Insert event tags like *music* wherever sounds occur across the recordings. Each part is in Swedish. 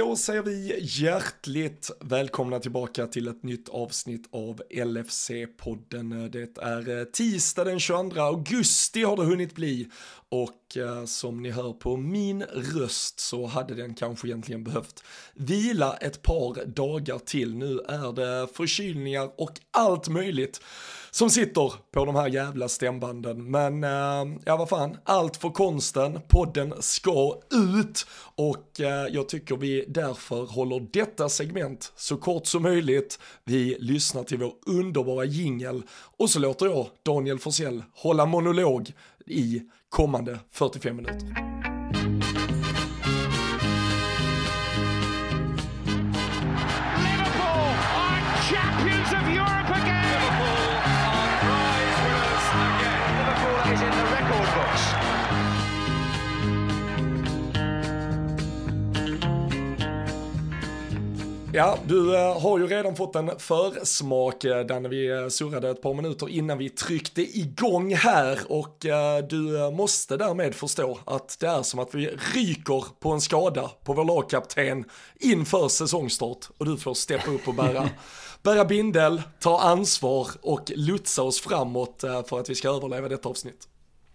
Då säger vi hjärtligt välkomna tillbaka till ett nytt avsnitt av LFC-podden. Det är eh, tisdag den 22 augusti har det hunnit bli och eh, som ni hör på min röst så hade den kanske egentligen behövt vila ett par dagar till. Nu är det förkylningar och allt möjligt som sitter på de här jävla stämbanden. Men eh, ja, vad fan, allt för konsten, podden ska ut och eh, jag tycker vi därför håller detta segment så kort som möjligt. Vi lyssnar till vår underbara jingel och så låter jag Daniel Forsell hålla monolog i kommande 45 minuter. Ja, du äh, har ju redan fått en försmak äh, där vi äh, surrade ett par minuter innan vi tryckte igång här och du måste därmed förstå att det är som att vi ryker på en skada på vår lagkapten inför säsongstart och du får steppa upp och bära, *laughs* bära bindel, ta ansvar och lotsa oss framåt för att vi ska överleva detta avsnitt.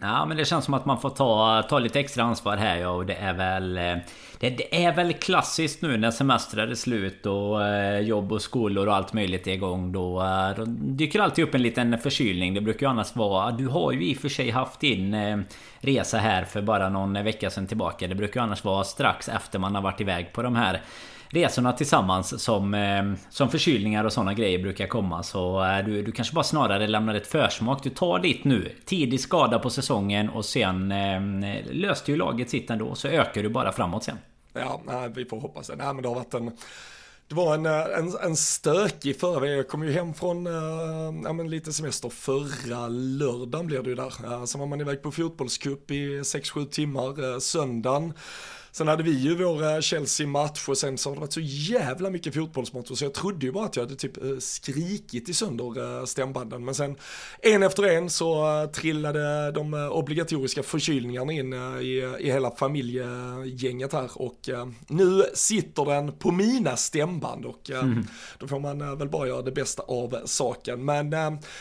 Ja men det känns som att man får ta, ta lite extra ansvar här ja, och det är väl... Eh, det, det, är väl klassiskt nu när semestrar är slut och eh, jobb och skolor och allt möjligt är igång då, eh, då dyker alltid upp en liten förkylning. Det brukar ju annars vara... Du har ju i och för sig haft din eh, resa här för bara någon vecka sedan tillbaka. Det brukar ju annars vara strax efter man har varit iväg på de här resorna tillsammans som, ehm, som förkylningar och sådana grejer brukar komma. Så eh, du, du kanske bara snarare lämnar ett försmak. Du tar dit nu. Tidig skada på säsongen och sen eh, löste ju laget sitt ändå. Så ökar du bara framåt sen. Ja, nej, vi får hoppas det. Nej, men det har varit en... Det var en, eh, en, en stökig förra veckan. Jag kom ju hem från eh, ja, men lite semester förra lördagen blev det ju där. Sen var man iväg på fotbollscup i 6-7 timmar. Söndagen Sen hade vi ju vår Chelsea-match och sen så har det varit så jävla mycket fotbollsmatcher så jag trodde ju bara att jag hade typ eh, skrikit i sönder eh, stämbanden. Men sen en efter en så eh, trillade de obligatoriska förkylningarna in i, i hela familjegänget här och nu sitter den på mina stämband och mm. då får man väl bara göra det bästa av saken. Men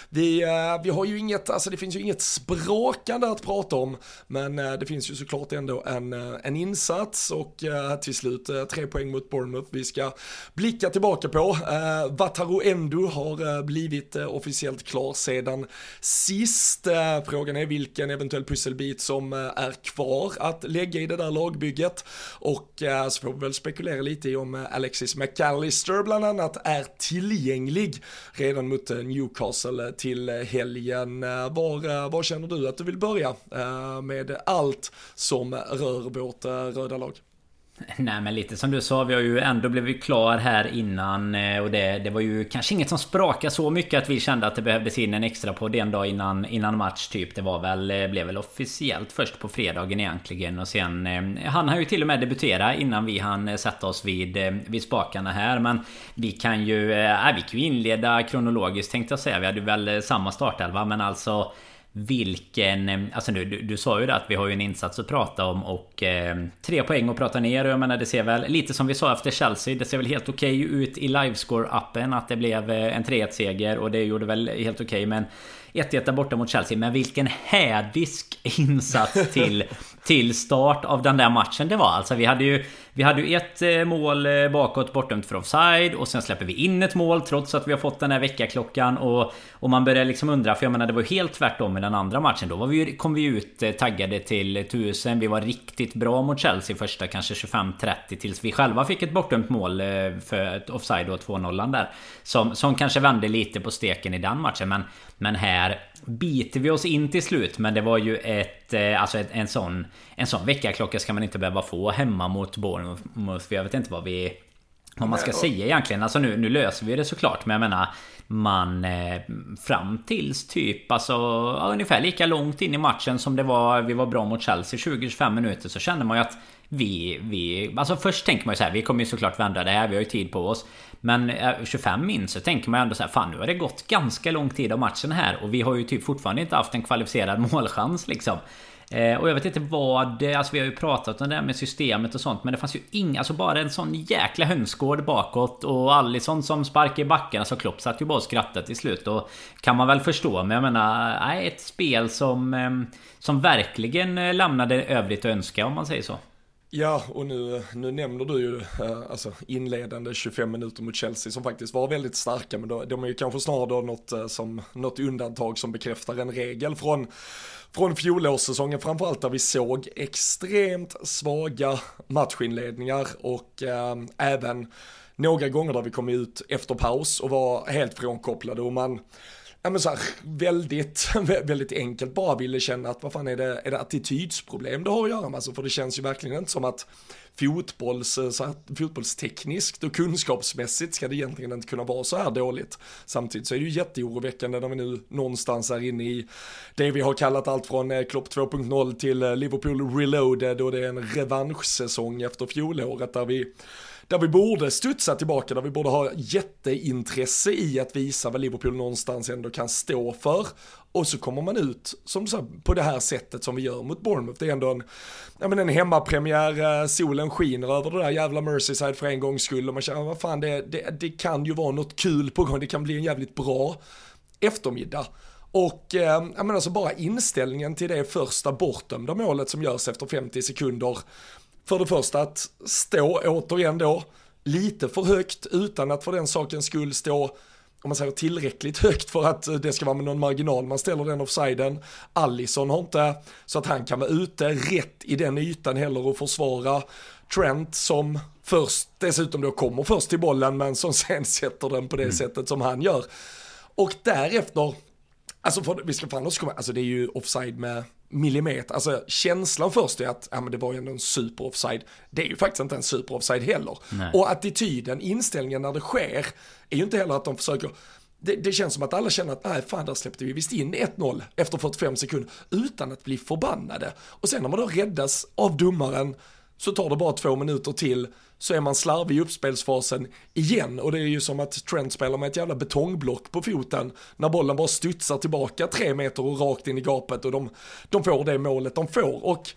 vi, vi har ju inget, alltså det finns ju inget språkande att prata om men det finns ju såklart ändå en, en insats plats och eh, till slut eh, tre poäng mot Bournemouth vi ska blicka tillbaka på. Eh, Wataru Endo har eh, blivit eh, officiellt klar sedan sist. Eh, frågan är vilken eventuell pusselbit som är kvar att lägga i det där lagbygget och så får vi väl spekulera lite i om Alexis McAllister bland annat är tillgänglig redan mot Newcastle till helgen. Var, var känner du att du vill börja med allt som rör vårt röda lag. Nej men lite som du sa, vi har ju ändå blivit klar här innan eh, och det, det var ju kanske inget som sprakade så mycket att vi kände att det behövdes in en extra på en dag innan, innan match typ. Det var väl, eh, blev väl officiellt först på fredagen egentligen och sen eh, Han har ju till och med debutera innan vi hann sätta oss vid, vid spakarna här men Vi kan ju, äh, vi kan ju inleda kronologiskt tänkte jag säga. Vi hade väl samma startelva men alltså vilken... Eh, alltså nu, du, du sa ju det att vi har ju en insats att prata om och eh, tre poäng att prata ner. Jag menar det ser väl lite som vi sa efter Chelsea. Det ser väl helt okej okay ut i livescore-appen att det blev eh, en 3-1 seger och det gjorde väl helt okej. Okay, men 1-1 borta mot Chelsea. Men vilken hädisk insats till, *laughs* till start av den där matchen det var. Alltså vi hade ju vi hade ju ett eh, mål eh, bakåt bortdömt för offside och sen släpper vi in ett mål trots att vi har fått den här veckaklockan och, och man börjar liksom undra för jag menar det var ju helt tvärtom i den andra matchen. Då var vi, kom vi ut eh, taggade till 1000. Vi var riktigt bra mot Chelsea första kanske 25-30 tills vi själva fick ett bortdömt mål för offside och 2-0 där. Som, som kanske vände lite på steken i den matchen men, men här biter vi oss in till slut. Men det var ju ett... Eh, alltså ett, en sån... En sån väckarklocka ska man inte behöva få hemma mot Bournemouth. För jag vet inte vad vi... Vad man ska säga egentligen. Alltså nu, nu löser vi det såklart. Men jag menar... Man... Eh, fram tills typ... Alltså... Ja, ungefär lika långt in i matchen som det var... Vi var bra mot Chelsea 20-25 minuter. Så kände man ju att... Vi, vi... Alltså först tänker man ju så här, Vi kommer ju såklart vända det här. Vi har ju tid på oss. Men eh, 25 min så tänker man ändå så här, fan nu har det gått ganska lång tid av matchen här och vi har ju typ fortfarande inte haft en kvalificerad *laughs* målchans liksom. Eh, och jag vet inte vad... Alltså vi har ju pratat om det här med systemet och sånt. Men det fanns ju inga... Alltså bara en sån jäkla hönsgård bakåt. Och Alisson som sparkar i backen. Alltså Klopp satt ju bara och skrattade till slut. Och kan man väl förstå. Men jag menar... Nej, ett spel som... Eh, som verkligen eh, lämnade övrigt att önska om man säger så. Ja, och nu, nu nämner du ju eh, alltså inledande 25 minuter mot Chelsea som faktiskt var väldigt starka, men då, de är ju kanske snarare då något, eh, som, något undantag som bekräftar en regel från, från fjolårssäsongen, framförallt där vi såg extremt svaga matchinledningar och eh, även några gånger där vi kom ut efter paus och var helt frånkopplade och man ja men så här, väldigt, *laughs* väldigt enkelt bara ville känna att vad fan är det, är det attitydsproblem det har att göra med? Alltså, för det känns ju verkligen inte som att fotbolls, så här, fotbollstekniskt och kunskapsmässigt ska det egentligen inte kunna vara så här dåligt. Samtidigt så är det ju jätteoroväckande när vi nu någonstans är inne i det vi har kallat allt från eh, Klopp 2.0 till eh, Liverpool Reloaded och det är en revanschsäsong efter fjolåret där vi där vi borde studsa tillbaka, där vi borde ha jätteintresse i att visa vad Liverpool någonstans ändå kan stå för. Och så kommer man ut som så, på det här sättet som vi gör mot Bournemouth. Det är ändå en, ja, men en hemmapremiär, eh, solen skiner över det där jävla Merseyside för en gångs skull och man känner, vad fan det, det, det kan ju vara något kul på gång, det kan bli en jävligt bra eftermiddag. Och eh, jag menar så alltså bara inställningen till det första bortdömda målet som görs efter 50 sekunder för det första att stå återigen då lite för högt utan att för den sakens skull stå om man säger tillräckligt högt för att det ska vara med någon marginal man ställer den offsiden. Allison har inte så att han kan vara ute rätt i den ytan heller och försvara Trent som först dessutom då kommer först till bollen men som *laughs* sen sätter den på det mm. sättet som han gör. Och därefter, alltså för, vi ska fan också komma, alltså det är ju offside med millimeter, alltså känslan först är att ja, men det var ju ändå en super offside. Det är ju faktiskt inte en super offside heller. Nej. Och attityden, inställningen när det sker, är ju inte heller att de försöker det, det, känns som att alla känner att nej fan där släppte vi visst in 1-0 efter 45 sekunder utan att bli förbannade. Och sen när man då räddas av domaren så tar det bara två minuter till så är man slarvig i uppspelsfasen igen. Och det är ju som att Trent spelar med ett jävla betongblock på foten när bollen bara studsar tillbaka tre meter och rakt in i gapet och de, de får det målet de får. Och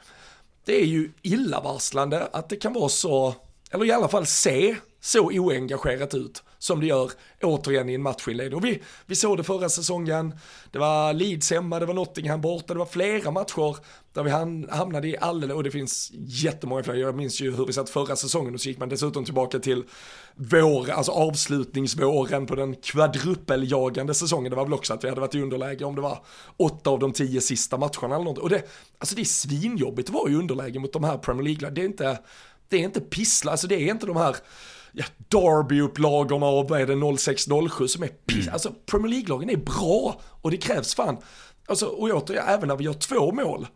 det är ju illavarslande att det kan vara så, eller i alla fall se så oengagerat ut som det gör återigen i en matchinledning. Och vi, vi såg det förra säsongen, det var Leeds hemma, det var Nottingham borta, det var flera matcher där vi hamnade i alldeles, och det finns jättemånga fler, jag minns ju hur vi satt förra säsongen och så gick man dessutom tillbaka till vår, alltså avslutningsvåren på den kvadrupeljagande säsongen, det var väl också att vi hade varit i underläge om det var åtta av de tio sista matcherna eller något. Och det, alltså det är svinjobbigt att vara i underläge mot de här Premier League, det är inte, det är inte pissla, alltså det är inte de här ja, Derby-upplagorna och vad är det 06-07 som är piss. Mm. Alltså Premier League-lagen är bra och det krävs fan. Alltså, och återigen, även när vi gör två mål,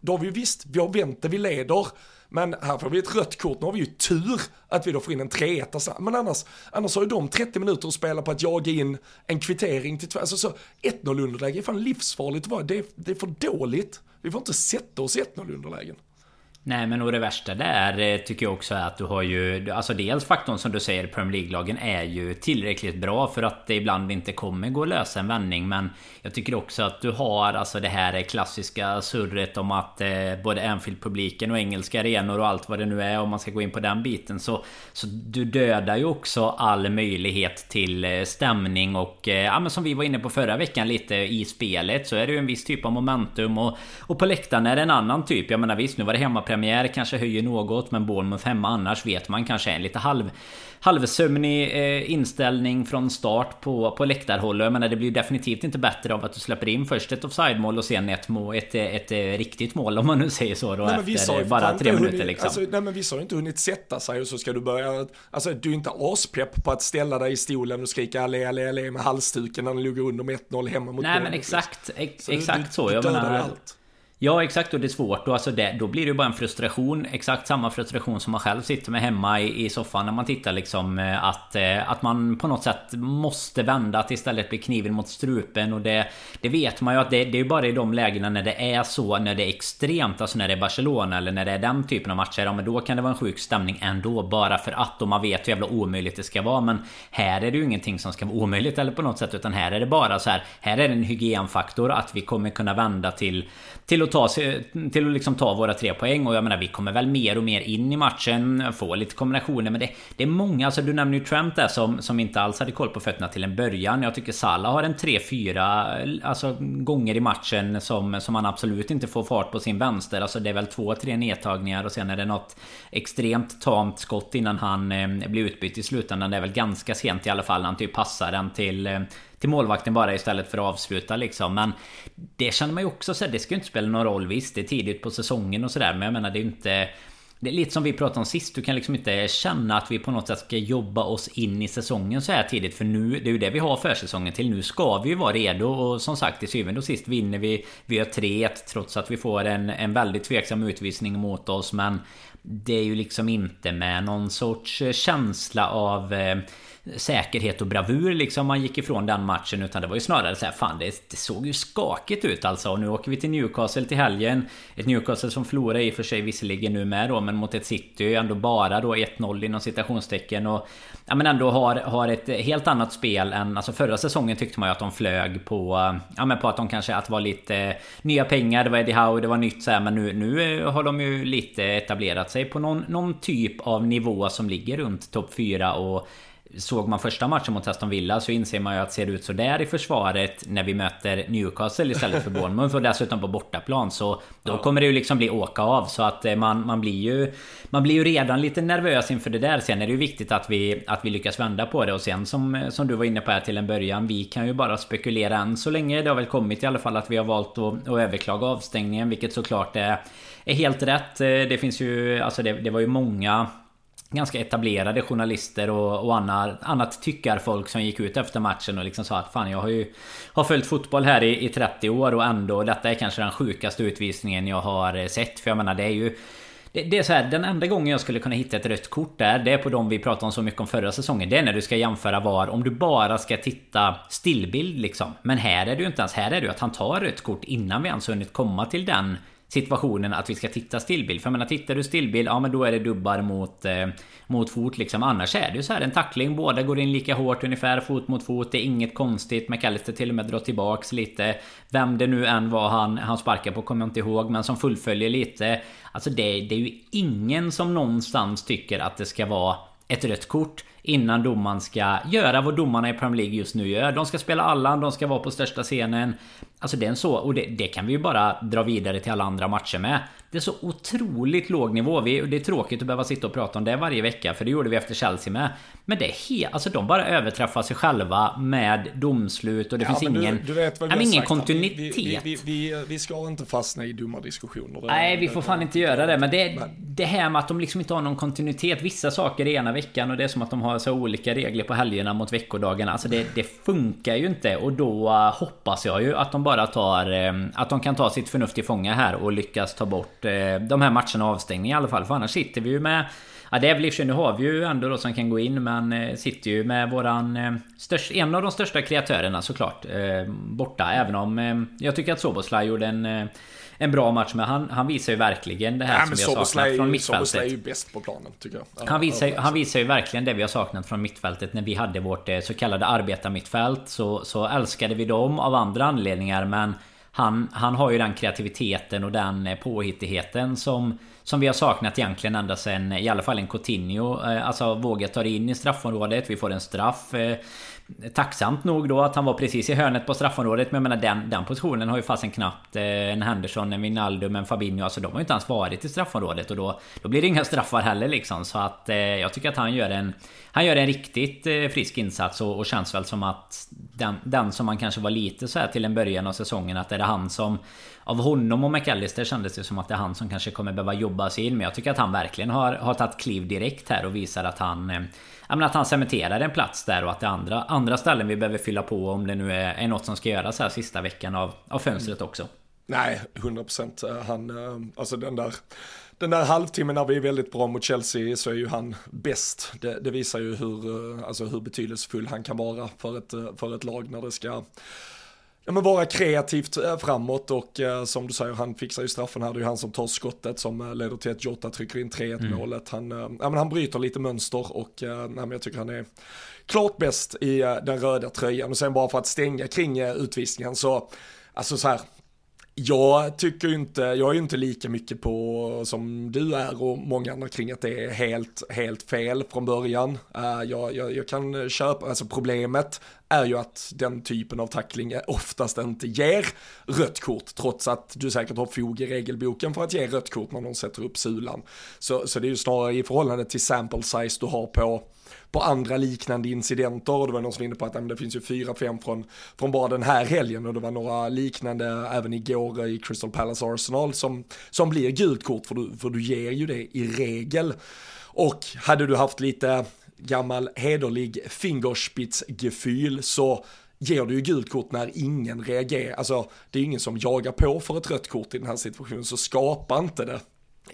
då har vi visst, vi har vänt det, vi leder. Men här får vi ett rött kort, nu har vi ju tur att vi då får in en 3 Men annars, annars har ju de 30 minuter att spela på att jaga in en kvittering till två. Alltså så 1-0 underläge är fan livsfarligt det, det är för dåligt. Vi får inte sätta oss i 1-0 underlägen. Nej men och det värsta där eh, tycker jag också är att du har ju Alltså dels faktorn som du säger Premier League-lagen är ju tillräckligt bra för att det ibland inte kommer gå att lösa en vändning. Men Jag tycker också att du har alltså det här klassiska surret om att eh, Både Anfield-publiken och engelska arenor och allt vad det nu är om man ska gå in på den biten så Så du dödar ju också all möjlighet till eh, stämning och eh, Ja men som vi var inne på förra veckan lite i spelet så är det ju en viss typ av momentum och Och på läktaren är det en annan typ. Jag menar visst nu var det hemma premiär kanske höjer något men Bournemouth hemma annars vet man kanske en lite halv halvsömnig eh, inställning från start på, på läktarhåll. Jag menar det blir definitivt inte bättre av att du släpper in först ett offside-mål och sen ett, mål, ett, ett, ett, riktigt mål om man nu säger så då nej, efter bara tre minuter hunnit, liksom. Alltså, nej men vissa har inte hunnit sätta sig och så ska du börja, alltså du är inte aspepp på att ställa dig i stolen och skrika allé, allé, allé med halsduken när ni ligger under med 1-0 hemma mot Nej men exakt, ex, så exakt du, så. Du, jag menar, allt. Ja exakt och det är svårt. Och alltså det, då blir det ju bara en frustration. Exakt samma frustration som man själv sitter med hemma i, i soffan när man tittar liksom eh, att, eh, att man på något sätt måste vända att istället blir kniven mot strupen. Och det Det vet man ju att det, det är bara i de lägena när det är så När det är extremt Alltså när det är Barcelona eller när det är den typen av matcher Ja men då kan det vara en sjuk stämning ändå Bara för att och man vet hur jävla omöjligt det ska vara. Men här är det ju ingenting som ska vara omöjligt eller på något sätt Utan här är det bara så här Här är det en hygienfaktor att vi kommer kunna vända till till att ta, till att liksom ta våra tre poäng. Och jag menar vi kommer väl mer och mer in i matchen. Få lite kombinationer. Men det, det är många. Alltså du nämner ju Trent där som, som inte alls hade koll på fötterna till en början. Jag tycker Salah har en 3-4 alltså, gånger i matchen som, som han absolut inte får fart på sin vänster. Alltså det är väl två, tre nedtagningar och sen är det något extremt tamt skott innan han eh, blir utbytt i slutändan. Det är väl ganska sent i alla fall. Han typ passar den till eh, till målvakten bara istället för att avsluta liksom. Men det känner man ju också så här, det ska ju inte spela någon roll. Visst, det är tidigt på säsongen och sådär. Men jag menar det är ju inte... Det är lite som vi pratade om sist. Du kan liksom inte känna att vi på något sätt ska jobba oss in i säsongen så här tidigt. För nu, det är ju det vi har försäsongen till. Nu ska vi ju vara redo. Och som sagt, till syvende och sist vinner vi. Vi gör 3-1 trots att vi får en, en väldigt tveksam utvisning mot oss. Men det är ju liksom inte med någon sorts känsla av... Eh, Säkerhet och bravur liksom man gick ifrån den matchen utan det var ju snarare så här, fan det, det, såg ju skakigt ut alltså. Och nu åker vi till Newcastle till helgen. Ett Newcastle som förlorar i och för sig visserligen nu med då men mot ett City ändå bara då 1-0 inom citationstecken. Och Ja men ändå har, har ett helt annat spel än alltså förra säsongen tyckte man ju att de flög på Ja men på att de kanske att var lite eh, nya pengar det var Eddie Howe det var nytt så här, men nu, nu eh, har de ju lite etablerat sig på någon, någon typ av nivå som ligger runt topp 4 och Såg man första matchen mot Aston Villa så inser man ju att det ser ut så där i försvaret när vi möter Newcastle istället för Bournemouth och dessutom på bortaplan så då kommer det ju liksom bli åka av. Så att eh, man, man blir ju Man blir ju redan lite nervös inför det där. Sen är det ju viktigt att vi att vi lyckas vända på det. Och sen som, som du var inne på här till en början Vi kan ju bara spekulera än så länge. Det har väl kommit i alla fall att vi har valt att, att överklaga avstängningen vilket såklart är, är helt rätt. Eh, det finns ju Alltså det, det var ju många ganska etablerade journalister och, och annat, annat tyckarfolk som gick ut efter matchen och liksom sa att fan jag har ju har följt fotboll här i, i 30 år och ändå detta är kanske den sjukaste utvisningen jag har eh, sett. För jag menar det är ju det, det, är så här, den enda gången jag skulle kunna hitta ett rött kort där Det är på de vi pratade om så mycket om förra säsongen Det är när du ska jämföra VAR Om du bara ska titta stillbild liksom Men här är det ju inte ens Här är det ju att han tar rött kort innan vi ens hunnit komma till den situationen att vi ska titta stillbild. För jag menar, tittar du stillbild, ja men då är det dubbar mot, eh, mot fot liksom. Annars är det ju så här en tackling. Båda går in lika hårt ungefär, fot mot fot. Det är inget konstigt. McAllister till och med drar tillbaks lite. Vem det nu än var han, han sparkar på kommer jag inte ihåg, men som fullföljer lite. Alltså det, det är ju ingen som någonstans tycker att det ska vara ett rött kort innan domaren ska göra vad domarna i Premier League just nu gör. De ska spela alla, de ska vara på största scenen. Alltså det är en så, och det, det, kan vi ju bara dra vidare till alla andra matcher med. Det är så otroligt låg nivå. Vi, det är tråkigt att behöva sitta och prata om det varje vecka, för det gjorde vi efter Chelsea med. Men det är helt, alltså de bara överträffar sig själva med domslut och det ja, finns ingen, du, du vet vad vi ingen kontinuitet. Vi, vi, vi, vi, ska inte fastna i dumma diskussioner. Nej, vi får fan inte göra det. Men det, det här med att de liksom inte har någon kontinuitet. Vissa saker i ena veckan och det är som att de har så olika regler på helgerna mot veckodagarna. Alltså det, det funkar ju inte och då uh, hoppas jag ju att de bara tar... Uh, att de kan ta sitt förnuft i fånga här och lyckas ta bort uh, de här matcherna avstängning i alla fall. För annars sitter vi ju med... Ja det är väl i och för sig, nu har vi ju ändå då som kan gå in men sitter ju med våran... Störst, en av de största kreatörerna såklart. borta även om jag tycker att Soboslaj gjorde en en bra match. Men han, han visar ju verkligen det här ja, som vi har saknat från mittfältet. Soboslaj är ju bäst på planen tycker jag. Han visar, han visar ju verkligen det vi har saknat från mittfältet. När vi hade vårt eh, så kallade arbetarmittfält så, så älskade vi dem av andra anledningar. Men han, han har ju den kreativiteten och den eh, påhittigheten som som vi har saknat egentligen ända sen i alla fall en Coutinho. Eh, alltså våga ta in i straffområdet. Vi får en straff eh, Tacksamt nog då att han var precis i hörnet på straffområdet Men jag menar den, den positionen har ju fasen knappt eh, En Henderson, en Wijnaldum, en Fabinho. Alltså de har ju inte ens varit i straffområdet och då Då blir det inga straffar heller liksom. Så att eh, jag tycker att han gör en Han gör en riktigt eh, frisk insats och, och, känns väl som att den, den som man kanske var lite så här till en början av säsongen Att är det han som Av honom och McAllister kändes det som att det är han som kanske kommer behöva jobba sig in. Men jag tycker att han verkligen har, har tagit kliv direkt här och visar att han eh, men att han cementerar en plats där och att det är andra, andra ställen vi behöver fylla på om det nu är, är något som ska göras här sista veckan av, av fönstret också. Nej, 100% han, eh, alltså den där den där halvtimmen när vi är väldigt bra mot Chelsea så är ju han bäst. Det, det visar ju hur, eh, alltså hur betydelsefull han kan vara för ett, eh, för ett lag när det ska ja, men vara kreativt eh, framåt och eh, som du säger, han fixar ju straffen här. Det är ju han som tar skottet som eh, leder till att Jota trycker in 3-1 mm. målet. Han, eh, ja, men han bryter lite mönster och eh, nej, jag tycker han är klart bäst i eh, den röda tröjan. Och sen bara för att stänga kring utvisningen så, alltså så här, jag tycker inte, jag är ju inte lika mycket på som du är och många andra kring att det är helt, helt fel från början. Eh, jag, jag, jag, kan köpa, alltså problemet är ju att den typen av tackling oftast inte ger rött kort, trots att du säkert har fog i regelboken för att ge rött kort när någon sätter upp sulan. Så, så det är ju snarare i förhållande till sample size du har på på andra liknande incidenter och det var någon som var inne på att det finns ju fyra, fem från, från bara den här helgen och det var några liknande även igår i Crystal Palace Arsenal som, som blir gult kort för du, för du ger ju det i regel. Och hade du haft lite gammal hederlig fingerspitzgefühl så ger du ju gult kort när ingen reagerar. Alltså det är ingen som jagar på för ett rött kort i den här situationen så skapa inte det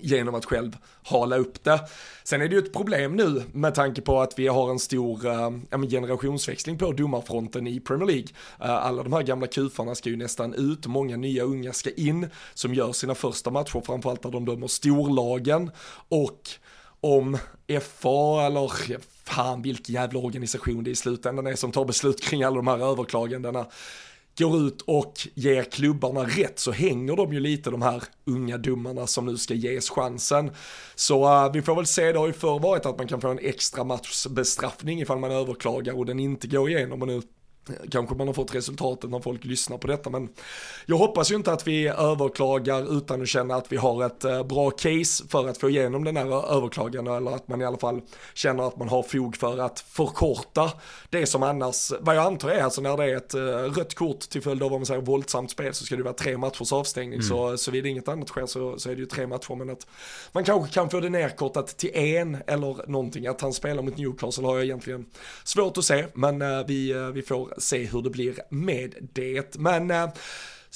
genom att själv hala upp det. Sen är det ju ett problem nu med tanke på att vi har en stor äh, generationsväxling på domarfronten i Premier League. Äh, alla de här gamla kufarna ska ju nästan ut, många nya unga ska in som gör sina första matcher, framförallt där de dömer storlagen. Och om FA eller fan vilken jävla organisation det i slutändan är som tar beslut kring alla de här överklagandena går ut och ger klubbarna rätt så hänger de ju lite de här unga domarna som nu ska ges chansen. Så uh, vi får väl se, det har ju förr varit att man kan få en extra matchbestraffning ifall man överklagar och den inte går igenom och nu Kanske man har fått resultatet när folk lyssnar på detta men jag hoppas ju inte att vi överklagar utan att känna att vi har ett eh, bra case för att få igenom den här överklagan eller att man i alla fall känner att man har fog för att förkorta det som annars, vad jag antar är alltså när det är ett eh, rött kort till följd av om man säger våldsamt spel så ska det vara tre matchers avstängning mm. så såvida inget annat sker så, så är det ju tre matcher men att man kanske kan få det nerkortat till en eller någonting att han spelar mot Newcastle har jag egentligen svårt att se men eh, vi, vi får se hur det blir med det. Men eh,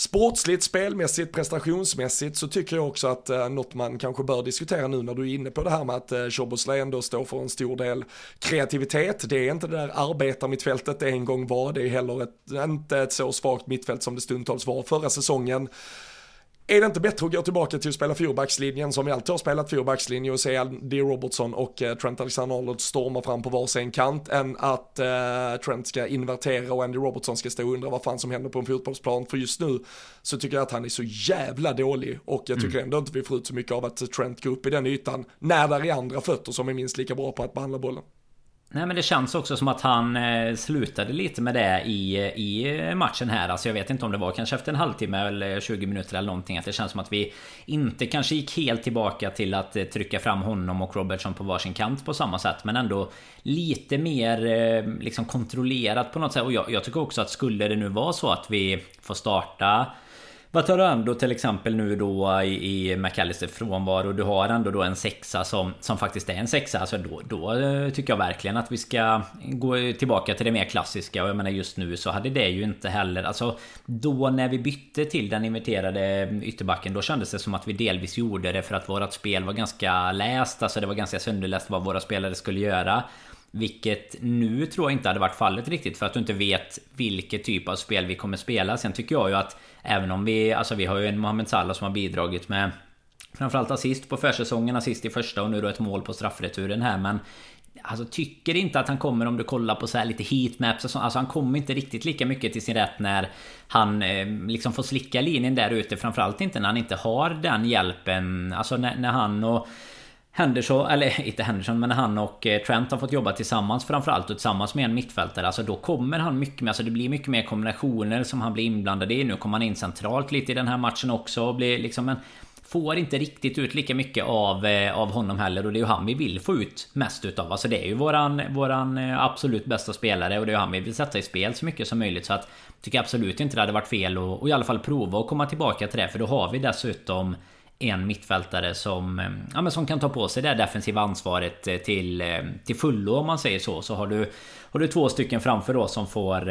Sportsligt, spelmässigt, prestationsmässigt så tycker jag också att eh, något man kanske bör diskutera nu när du är inne på det här med att eh, Choboslay ändå står för en stor del kreativitet. Det är inte det där arbetarmittfältet det en gång var, det är heller ett, inte ett så svagt mittfält som det stundtals var förra säsongen. Är det inte bättre att gå tillbaka till att spela fyrbackslinjen som vi alltid har spelat fyrbackslinje och se Andy Robertson och eh, Trent Alexander-Arnold storma fram på varsin kant än att eh, Trent ska invertera och Andy Robertson ska stå och undra vad fan som händer på en fotbollsplan. För just nu så tycker jag att han är så jävla dålig och jag tycker mm. ändå inte vi får ut så mycket av att Trent går upp i den ytan när där är andra fötter som är minst lika bra på att behandla bollen. Nej men det känns också som att han eh, slutade lite med det i, i matchen här. Alltså jag vet inte om det var kanske efter en halvtimme eller 20 minuter eller någonting. Att det känns som att vi inte kanske gick helt tillbaka till att eh, trycka fram honom och Robertson på varsin kant på samma sätt. Men ändå lite mer eh, liksom kontrollerat på något sätt. Och jag, jag tycker också att skulle det nu vara så att vi får starta vad tar du ändå till exempel nu då i, i McAllister frånvaro. Du har ändå då en sexa som, som faktiskt är en sexa. Alltså då, då eh, tycker jag verkligen att vi ska gå tillbaka till det mer klassiska. Och jag menar just nu så hade det ju inte heller... Alltså då när vi bytte till den inverterade mm, ytterbacken. Då kändes det som att vi delvis gjorde det för att vårat spel var ganska läst. Alltså det var ganska sönderläst vad våra spelare skulle göra. Vilket nu tror jag inte hade varit fallet riktigt för att du inte vet vilket typ av spel vi kommer spela. Sen tycker jag ju att Även om vi, alltså vi har ju en Mohamed Salah som har bidragit med Framförallt assist på försäsongen, assist i första och nu då ett mål på straffreturen här men Alltså tycker inte att han kommer om du kollar på så här lite heatmaps och så. Alltså han kommer inte riktigt lika mycket till sin rätt när han eh, liksom får slicka linjen där ute. Framförallt inte när han inte har den hjälpen. Alltså när, när han och Henderson, eller *laughs* inte Henderson, men han och eh, Trent har fått jobba tillsammans framförallt och tillsammans med en mittfältare. Alltså då kommer han mycket mer, alltså det blir mycket mer kombinationer som han blir inblandad i. Nu kommer han in centralt lite i den här matchen också och blir liksom en... Får inte riktigt ut lika mycket av, eh, av honom heller och det är ju han vi vill få ut mest utav. Alltså det är ju våran, våran eh, absolut bästa spelare och det är ju han vi vill sätta i spel så mycket som möjligt. Så att tycker absolut inte det hade varit fel att i alla fall prova att komma tillbaka till det. För då har vi dessutom en mittfältare som, eh, ja, men som kan ta på sig det defensiva ansvaret eh, till, eh, till fullo om man säger så. Så har du, har du två stycken framför då som får,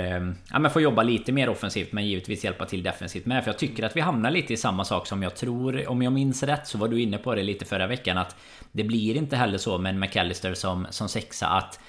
ja, men får jobba lite mer offensivt men givetvis hjälpa till defensivt med. För jag tycker att vi hamnar lite i samma sak som jag tror, om jag minns rätt så var du inne på det lite förra veckan att det blir inte heller så med en McAllister som, som sexa att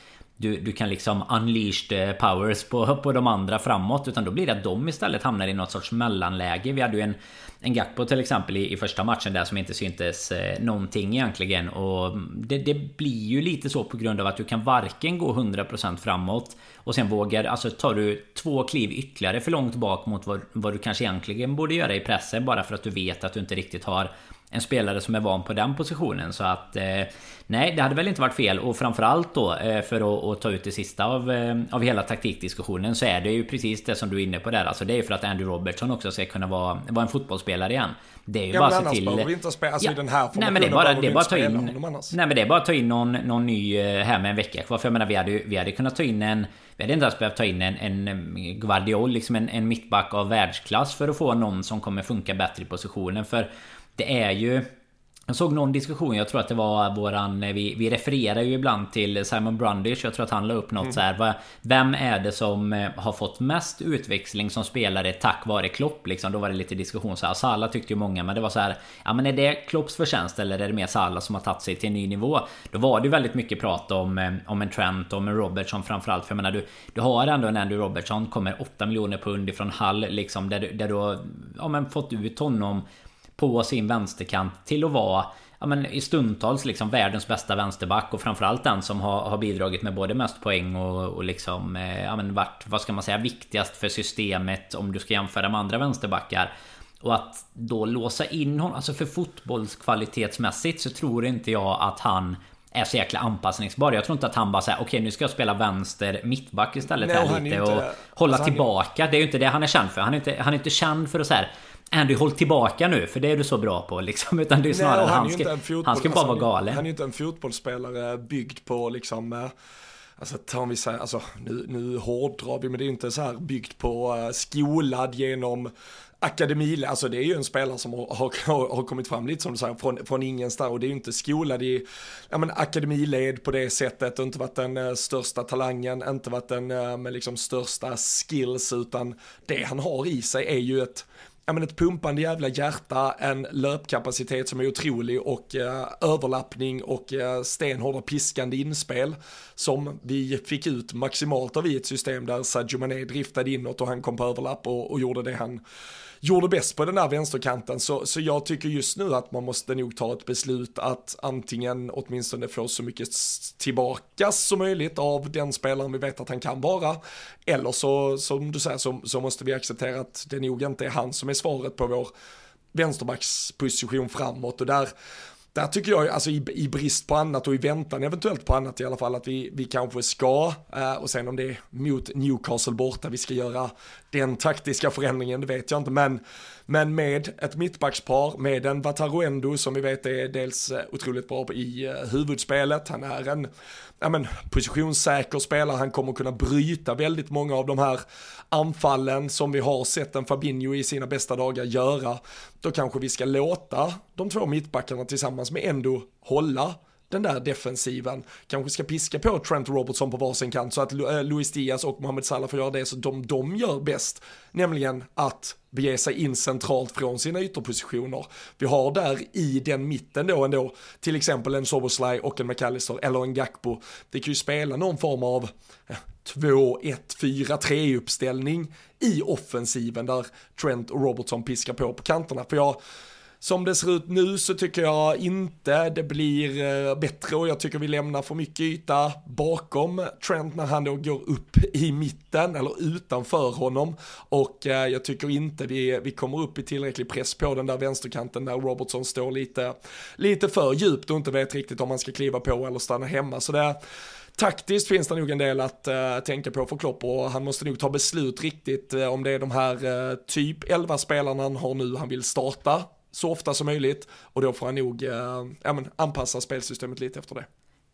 du, du kan liksom unleash the powers på, på de andra framåt. Utan då blir det att de istället hamnar i något sorts mellanläge. Vi hade ju en, en Gakpo till exempel i, i första matchen där som inte syntes eh, någonting egentligen. Och det, det, blir ju lite så på grund av att du kan varken gå 100% framåt och sen vågar, alltså tar du två kliv ytterligare för långt bak mot vad, vad du kanske egentligen borde göra i pressen bara för att du vet att du inte riktigt har en spelare som är van på den positionen. Så att eh, nej, det hade väl inte varit fel. Och framförallt då eh, för att, att, ta ut det sista av, eh, av hela taktikdiskussionen så är det ju precis det som du är inne på där. Alltså det är ju för att Andrew Robertson också ska kunna vara, vara en fotbollsspelare igen. Det är ju ja, bara men se till... behöver vi inte spela, alltså ja, i den här nej, men det är bara, det är bara att ta in... Nej men det är bara att ta in någon, någon ny eh, här med en vecka kvar. För jag menar vi hade, vi hade kunnat ta in en... Vi hade inte ens behövt ta in en, en Guardiol, liksom en, en mittback av världsklass för att få någon som kommer funka bättre i positionen. För det är ju... Jag såg någon diskussion, jag tror att det var våran... Vi, vi refererar ju ibland till Simon Brundish. Jag tror att han la upp något mm. så här. Vem är det som eh, har fått mest utväxling som spelare tack vare Klopp? Liksom, då var det lite diskussion så här. Salah tyckte ju många, men det var så här. Ja men är det Klopps förtjänst eller är det mer Salah som har tagit sig till en ny nivå? Då var det ju väldigt mycket prat om, eh, om en Trent och om en Robertson framförallt. För jag menar du, du har ändå en Andrew Robertson, kommer 8 miljoner pund ifrån Hull liksom. Där där du har ja, men fått ut honom på sin vänsterkant till att vara ja, men i stundtals liksom världens bästa vänsterback och framförallt den som har, har bidragit med både mest poäng och, och liksom eh, ja, men varit, vad ska man säga, viktigast för systemet om du ska jämföra med andra vänsterbackar. Och att då låsa in honom, alltså för fotbollskvalitetsmässigt så tror inte jag att han är så jäkla anpassningsbar. Jag tror inte att han bara säger okej okay, nu ska jag spela vänster mittback istället Nej, här lite och hålla alltså tillbaka. Det är ju inte det han är känd för. Han är inte, han är inte känd för att säga Andy håll tillbaka nu för det är du så bra på liksom. Utan det är snarare Nej, han, han, ska, fotboll, han ska bara alltså, vara galen. Han är ju inte en fotbollsspelare byggd på liksom eh, Alltså om vi säger, alltså nu, nu hårdrar vi men det är inte så här byggt på uh, skolad genom akademi, alltså det är ju en spelare som har, har, har kommit fram lite som du säger från, från ingenstans och det är ju inte skolad i ja, men, akademiled på det sättet och inte varit den uh, största talangen, inte varit den uh, med liksom största skills utan det han har i sig är ju ett ja, men ett pumpande jävla hjärta, en löpkapacitet som är otrolig och eh, överlappning och eh, stenhårda piskande inspel som vi fick ut maximalt av i ett system där Sadio Mané driftade inåt och han kom på överlapp och, och gjorde det han gjorde bäst på den där vänsterkanten. Så, så jag tycker just nu att man måste nog ta ett beslut att antingen åtminstone få så mycket tillbaka som möjligt av den spelaren vi vet att han kan vara. Eller så, som du säger, så, så måste vi acceptera att det nog inte är han som är svaret på vår vänsterbacksposition framåt och där där tycker jag, alltså i, i, brist på annat och i väntan eventuellt på annat i alla fall, att vi, vi kanske ska, eh, och sen om det är mot Newcastle borta vi ska göra den taktiska förändringen, det vet jag inte, men men med ett mittbackspar, med en Vataruendo som vi vet är dels eh, otroligt bra i eh, huvudspelet, han är en ja, men, positionssäker spelare, han kommer kunna bryta väldigt många av de här anfallen som vi har sett en Fabinho i sina bästa dagar göra. Då kanske vi ska låta de två mittbackarna tillsammans med Endo hålla den där defensiven. Kanske ska piska på Trent Robertson på varsin kant så att eh, Luis Diaz och Mohamed Salah får göra det som de, de gör bäst. Nämligen att bege sig in centralt från sina ytterpositioner. Vi har där i den mitten då ändå till exempel en Soboslaj och en McAllister eller en Gakpo. Det kan ju spela någon form av eh, 2-1-4-3 uppställning i offensiven där Trent och Robertson piskar på på kanterna. För jag som det ser ut nu så tycker jag inte det blir eh, bättre. Och jag tycker vi lämnar för mycket yta bakom Trent när han då går upp i mitten eller utanför honom. Och eh, jag tycker inte vi, vi kommer upp i tillräcklig press på den där vänsterkanten där Robertson står lite, lite för djupt och inte vet riktigt om han ska kliva på eller stanna hemma. Så det Taktiskt finns det nog en del att uh, tänka på för Klopp. Och han måste nog ta beslut riktigt uh, om det är de här uh, typ 11 spelarna han har nu han vill starta så ofta som möjligt och då får han nog eh, ja, men, anpassa spelsystemet lite efter det.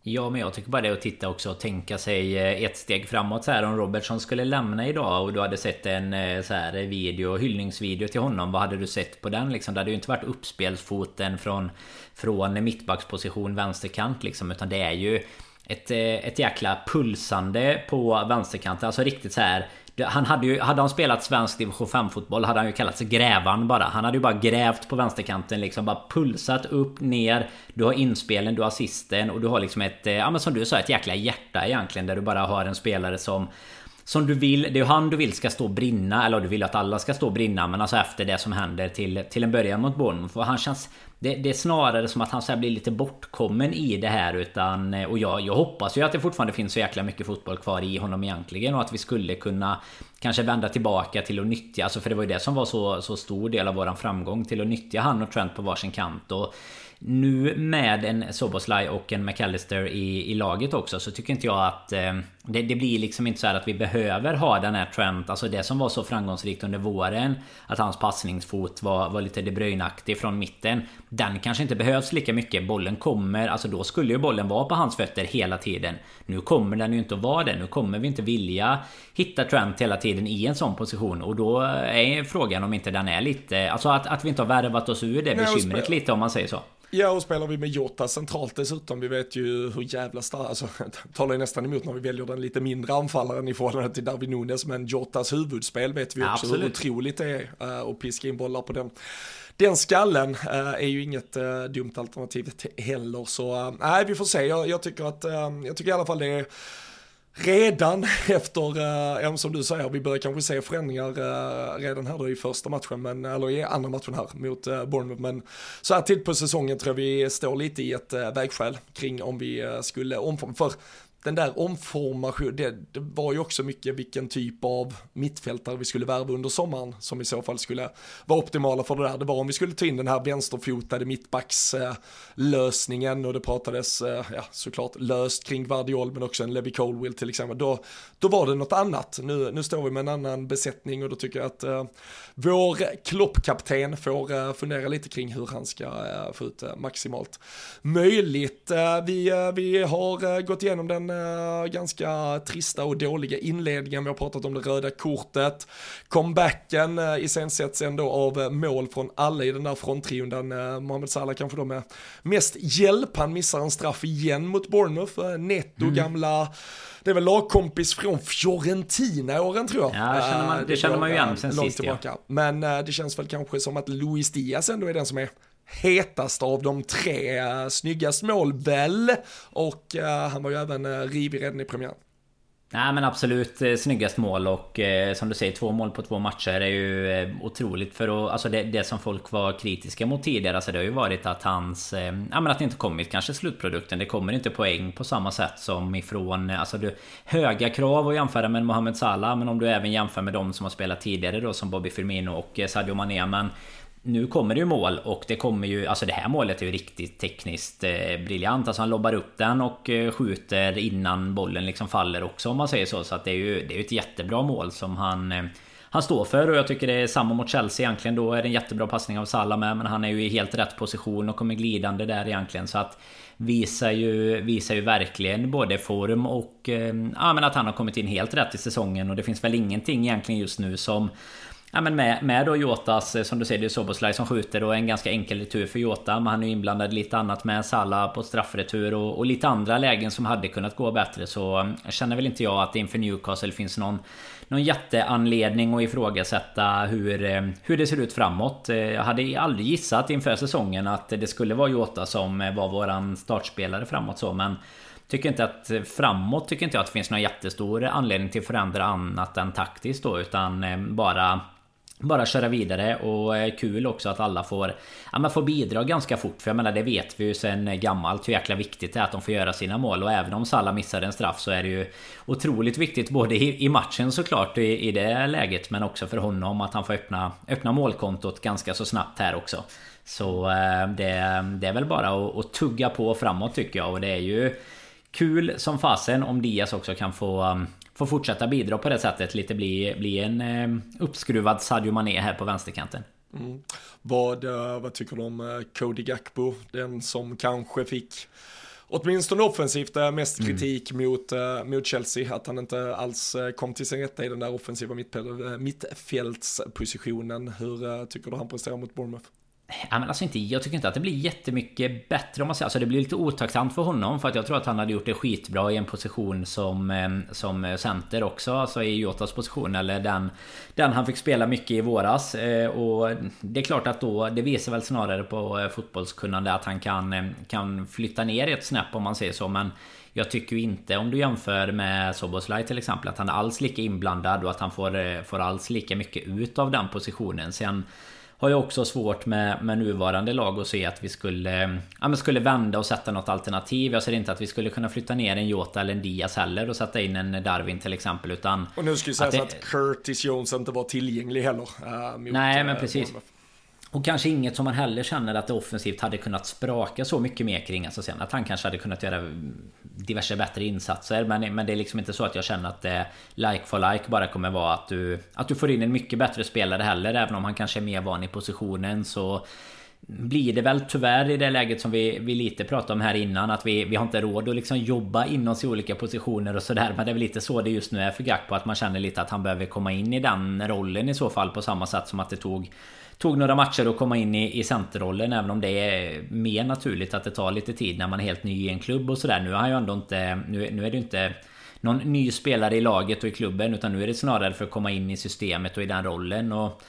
Ja, men jag tycker bara det att titta också och tänka sig eh, ett steg framåt så här om Robertson skulle lämna idag och du hade sett en eh, så här video, hyllningsvideo till honom. Vad hade du sett på den liksom? Det hade ju inte varit uppspelsfoten från, från mittbacksposition vänsterkant liksom, utan det är ju ett, eh, ett jäkla pulsande på vänsterkanten. Alltså riktigt så här han hade ju, hade han spelat svensk division 5 fotboll hade han ju kallat sig grävan bara. Han hade ju bara grävt på vänsterkanten liksom. Bara pulsat upp, ner. Du har inspelen, du har assisten och du har liksom ett, eh, ja men som du sa, ett jäkla hjärta egentligen. Där du bara har en spelare som som du vill, det är ju han du vill ska stå och brinna Eller du vill att alla ska stå och brinna Men alltså efter det som händer till, till en början mot Bournemouth Och han känns det, det, är snarare som att han så blir lite bortkommen i det här utan eh, Och jag, jag hoppas ju att det fortfarande finns så jäkla mycket fotboll kvar i honom egentligen Och att vi skulle kunna Kanske vända tillbaka till att nyttja Alltså för det var ju det som var så, så stor del av våran framgång Till att nyttja han och Trent på varsin kant. Och nu med en Soboslaj och en McAllister i, i laget också så tycker inte jag att eh, det, det, blir liksom inte så att vi behöver ha den här Trent, alltså det som var så framgångsrikt under våren Att hans passningsfot var, var lite De Bruyne-aktig från mitten Den kanske inte behövs lika mycket, bollen kommer, alltså då skulle ju bollen vara på hans fötter hela tiden. Nu kommer den ju inte att vara det, nu kommer vi inte vilja hitta Trent hela tiden i en sån position. Och då är frågan om inte den är lite, alltså att, att vi inte har värvat oss ur det bekymret lite om man säger så. Ja, och spelar vi med Jota centralt dessutom, vi vet ju hur jävla stark, alltså *laughs* talar ju nästan emot när vi väljer den lite mindre anfallaren i förhållande till Darwin Nunes, men Jotas huvudspel vet vi också Absolut. hur otroligt det är uh, att piska in bollar på den. Den skallen uh, är ju inget uh, dumt alternativ heller, så nej, vi får se. Jag, jag tycker att, jag tycker i alla fall det är redan *laughs* efter, eh, som du säger, vi börjar kanske se förändringar eh, redan här då i första matchen, men, eller i andra matchen här mot eh, Bournemouth. Men så här tid på säsongen tror jag vi står lite i ett eh, vägskäl kring om vi eh, skulle omforma. För den där omformationen, det, det, var ju också mycket vilken typ av mittfältare vi skulle värva under sommaren som i så fall skulle vara optimala för det där. Det var om vi skulle ta in den här vänsterfotade mittbackslösningen och det pratades, eh, ja såklart löst kring vardiol men också en Levi Colwill till exempel. Då, då var det något annat. Nu, nu står vi med en annan besättning och då tycker jag att eh, vår kloppkapten får eh, fundera lite kring hur han ska eh, få ut eh, maximalt möjligt. Eh, vi, vi har gått igenom den ganska trista och dåliga inledningen. Vi har pratat om det röda kortet. Comebacken uh, iscensätts ändå av uh, mål från alla i den där fronttrion. Uh, Mohamed Salah kanske då med mest hjälp. Han missar en straff igen mot Bournemouth. Uh, Netto mm. gamla det är väl lagkompis från Fiorentina-åren tror jag. Ja, det känner man, det känner man ju igen sen sist ja. Men det känns väl kanske som att Luis Diaz ändå är den som är hetast av de tre. Eh, snyggast mål väl och uh, han var ju även uh, rivig redan i premiären. Nej men absolut eh, snyggast mål och eh, som du säger två mål på två matcher är ju eh, otroligt för att, alltså det, det, som folk var kritiska mot tidigare alltså det har ju varit att hans eh, Ja men att det inte kommit kanske slutprodukten Det kommer inte poäng på samma sätt som ifrån Alltså du, höga krav att jämföra med Mohamed Salah Men om du även jämför med de som har spelat tidigare då som Bobby Firmino och eh, Sadio Mané men nu kommer det ju mål och det kommer ju, alltså det här målet är ju riktigt tekniskt eh, briljant. Alltså han lobbar upp den och eh, skjuter innan bollen liksom faller också om man säger så. Så att det är ju det är ett jättebra mål som han eh, han står för och jag tycker det är samma mot Chelsea egentligen. Då är det en jättebra passning av Salah med men han är ju i helt rätt position och kommer glidande där egentligen. Så att visar ju, visar ju verkligen både form och eh, ja, men att han har kommit in helt rätt i säsongen. Och det finns väl ingenting egentligen just nu som Ja men med, med då Jotas, eh, som du ser, det är Soboslaj som skjuter och en ganska enkel retur för Jota. Men han är ju inblandad lite annat med Salah på straffretur och, och, lite andra lägen som hade kunnat gå bättre. Så eh, känner väl inte jag att det inför Newcastle finns någon, någon jätteanledning att ifrågasätta hur, eh, hur det ser ut framåt. Jag hade aldrig gissat inför säsongen att det skulle vara Jota som var våran startspelare framåt så men Tycker inte att framåt tycker inte jag att det finns någon jättestor anledning till att förändra annat än taktiskt då utan bara bara köra vidare och eh, kul också att alla får ja, men får bidra ganska fort. För jag menar det vet vi ju sen gammalt hur jäkla viktigt det är att de får göra sina mål. Och även om Salah missar en straff så är det ju otroligt viktigt både i, i matchen såklart i, i det läget. Men också för honom att han får öppna, öppna målkontot ganska så snabbt här också. Så eh, det, det är väl bara att, att tugga på framåt tycker jag. Och det är ju kul som fasen om Diaz också kan få får fortsätta bidra på det sättet. Lite bli, bli en eh, uppskruvad Sadio Mané här på vänsterkanten. Mm. Vad, uh, vad tycker du om uh, Cody Gakpo? Den som kanske fick åtminstone offensivt mest mm. kritik mm. mot, mot Chelsea. Att han inte alls kom till sin rätta i den där offensiva mittfältspositionen. Hur tycker du han presterar mot Bournemouth? Ja, men alltså inte, jag tycker inte att det blir jättemycket bättre om man säger. Alltså det blir lite otacksamt för honom för att jag tror att han hade gjort det skitbra i en position som, eh, som center också. Alltså i Jotas position eller den, den han fick spela mycket i våras. Eh, och det är klart att då, det visar väl snarare på eh, fotbollskunnande att han kan, kan flytta ner ett snäpp om man säger så. Men jag tycker ju inte om du jämför med Soboslaj till exempel att han är alls lika inblandad och att han får, får alls lika mycket ut av den positionen. Sen har jag också svårt med, med nuvarande lag att se att vi skulle, ja, men skulle vända och sätta något alternativ. Jag ser inte att vi skulle kunna flytta ner en Jota eller en Diaz heller och sätta in en Darwin till exempel. Utan och nu ska ju sägas att, det, att Curtis Jones inte var tillgänglig heller. Äh, nej, men precis. Bournemouth. Och kanske inget som man heller känner att det offensivt hade kunnat spraka så mycket mer kring. Alltså sen att han kanske hade kunnat göra diverse bättre insatser. Men, men det är liksom inte så att jag känner att det like for like bara kommer vara att du, att du får in en mycket bättre spelare heller. Även om han kanske är mer van i positionen så blir det väl tyvärr i det läget som vi, vi lite pratade om här innan att vi, vi har inte råd att liksom jobba in oss i olika positioner och sådär Men det är väl lite så det just nu är för Gakpo att man känner lite att han behöver komma in i den rollen i så fall på samma sätt som att det tog Tog några matcher att komma in i, i centerrollen även om det är mer naturligt att det tar lite tid när man är helt ny i en klubb och sådär. Nu har han ju ändå inte... Nu, nu är det ju inte någon ny spelare i laget och i klubben utan nu är det snarare för att komma in i systemet och i den rollen. Och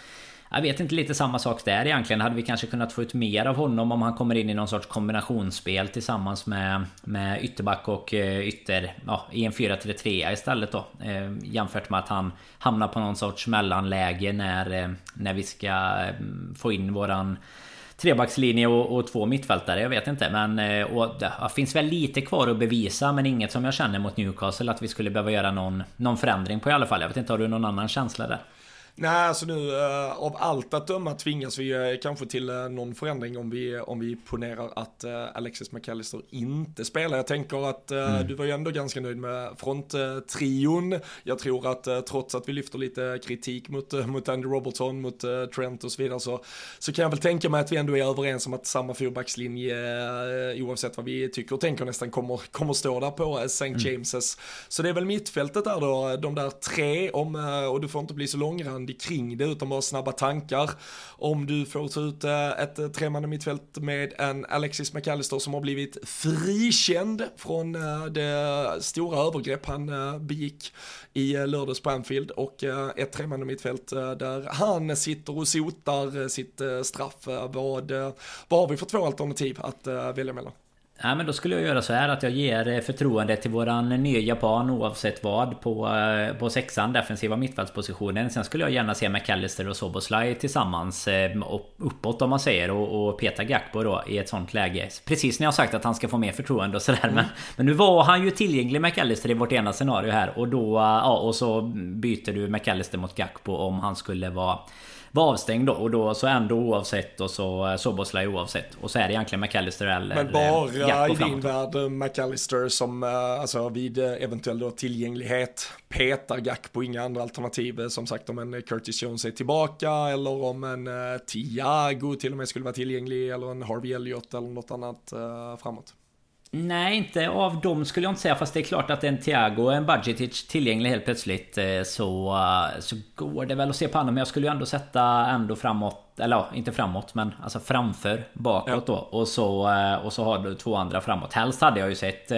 jag vet inte lite samma sak där egentligen. Hade vi kanske kunnat få ut mer av honom om han kommer in i någon sorts kombinationsspel tillsammans med, med ytterback och eh, ytter ja, i en 4-3-3 istället då. Eh, jämfört med att han hamnar på någon sorts mellanläge när, eh, när vi ska få in våran trebackslinje och, och, två mittfältare. Jag vet inte. Men och, det finns väl lite kvar att bevisa. Men inget som jag känner mot Newcastle att vi skulle behöva göra någon, någon förändring på i alla fall. Jag vet inte, har du någon annan känsla där? Nej, alltså nu uh, av allt att döma tvingas vi uh, kanske till uh, någon förändring om vi, om vi ponerar att Alexis McAllister inte spelar. Jag tänker att mm. du var ju ändå ganska nöjd med fronttrion. Jag tror att trots att vi lyfter lite kritik mot, mot Andy Robertson, mot Trent och så vidare så, så kan jag väl tänka mig att vi ändå är överens om att samma fyrbackslinje oavsett vad vi tycker och tänker nästan kommer, kommer stå där på St. Mm. James's. Så det är väl mittfältet där då, de där tre om, och du får inte bli så långrandig grund kring det utan bara snabba tankar. Om du får ta ut eh, ett eh, tremanna mittfält med en Alexis McAllister som har blivit frikänd från eh, det stora övergrepp han eh, begick i lördags på Anfield och ett tremanna mittfält där han sitter och sotar sitt straff. Vad, vad har vi för två alternativ att välja mellan? Ja, men då skulle jag göra så här att jag ger eh, förtroende till våran nya japan oavsett vad på, eh, på sexan defensiva mittfältspositionen. Sen skulle jag gärna se McAllister och Soboslaj tillsammans eh, uppåt om man säger och, och peta Gakpo då i ett sånt läge. Precis när jag sagt att han ska få mer förtroende och sådär. Mm. Men, men nu var han ju tillgänglig McAllister i vårt ena scenario här och då ja, och så byter du McAllister mot Gakpo om han skulle vara var avstängd då och då så ändå oavsett och så eh, Soboslaj oavsett. Och så är det egentligen McAllister eller Men bara i din värld eh, McAllister som eh, alltså vid eventuell då tillgänglighet petar Gack på inga andra alternativ. Som sagt om en Curtis Jones är tillbaka eller om en Tiago till och med skulle vara tillgänglig eller en Harvey Elliott eller något annat framåt. Nej, inte av dem skulle jag inte säga. Fast det är klart att en Thiago och en Budgetic tillgänglig helt plötsligt eh, så, eh, så går det väl att se på honom. Men jag skulle ju ändå sätta ändå framåt eller ja, inte framåt men alltså framför bakåt ja. då. Och så, eh, och så har du två andra framåt. Helst hade jag ju sett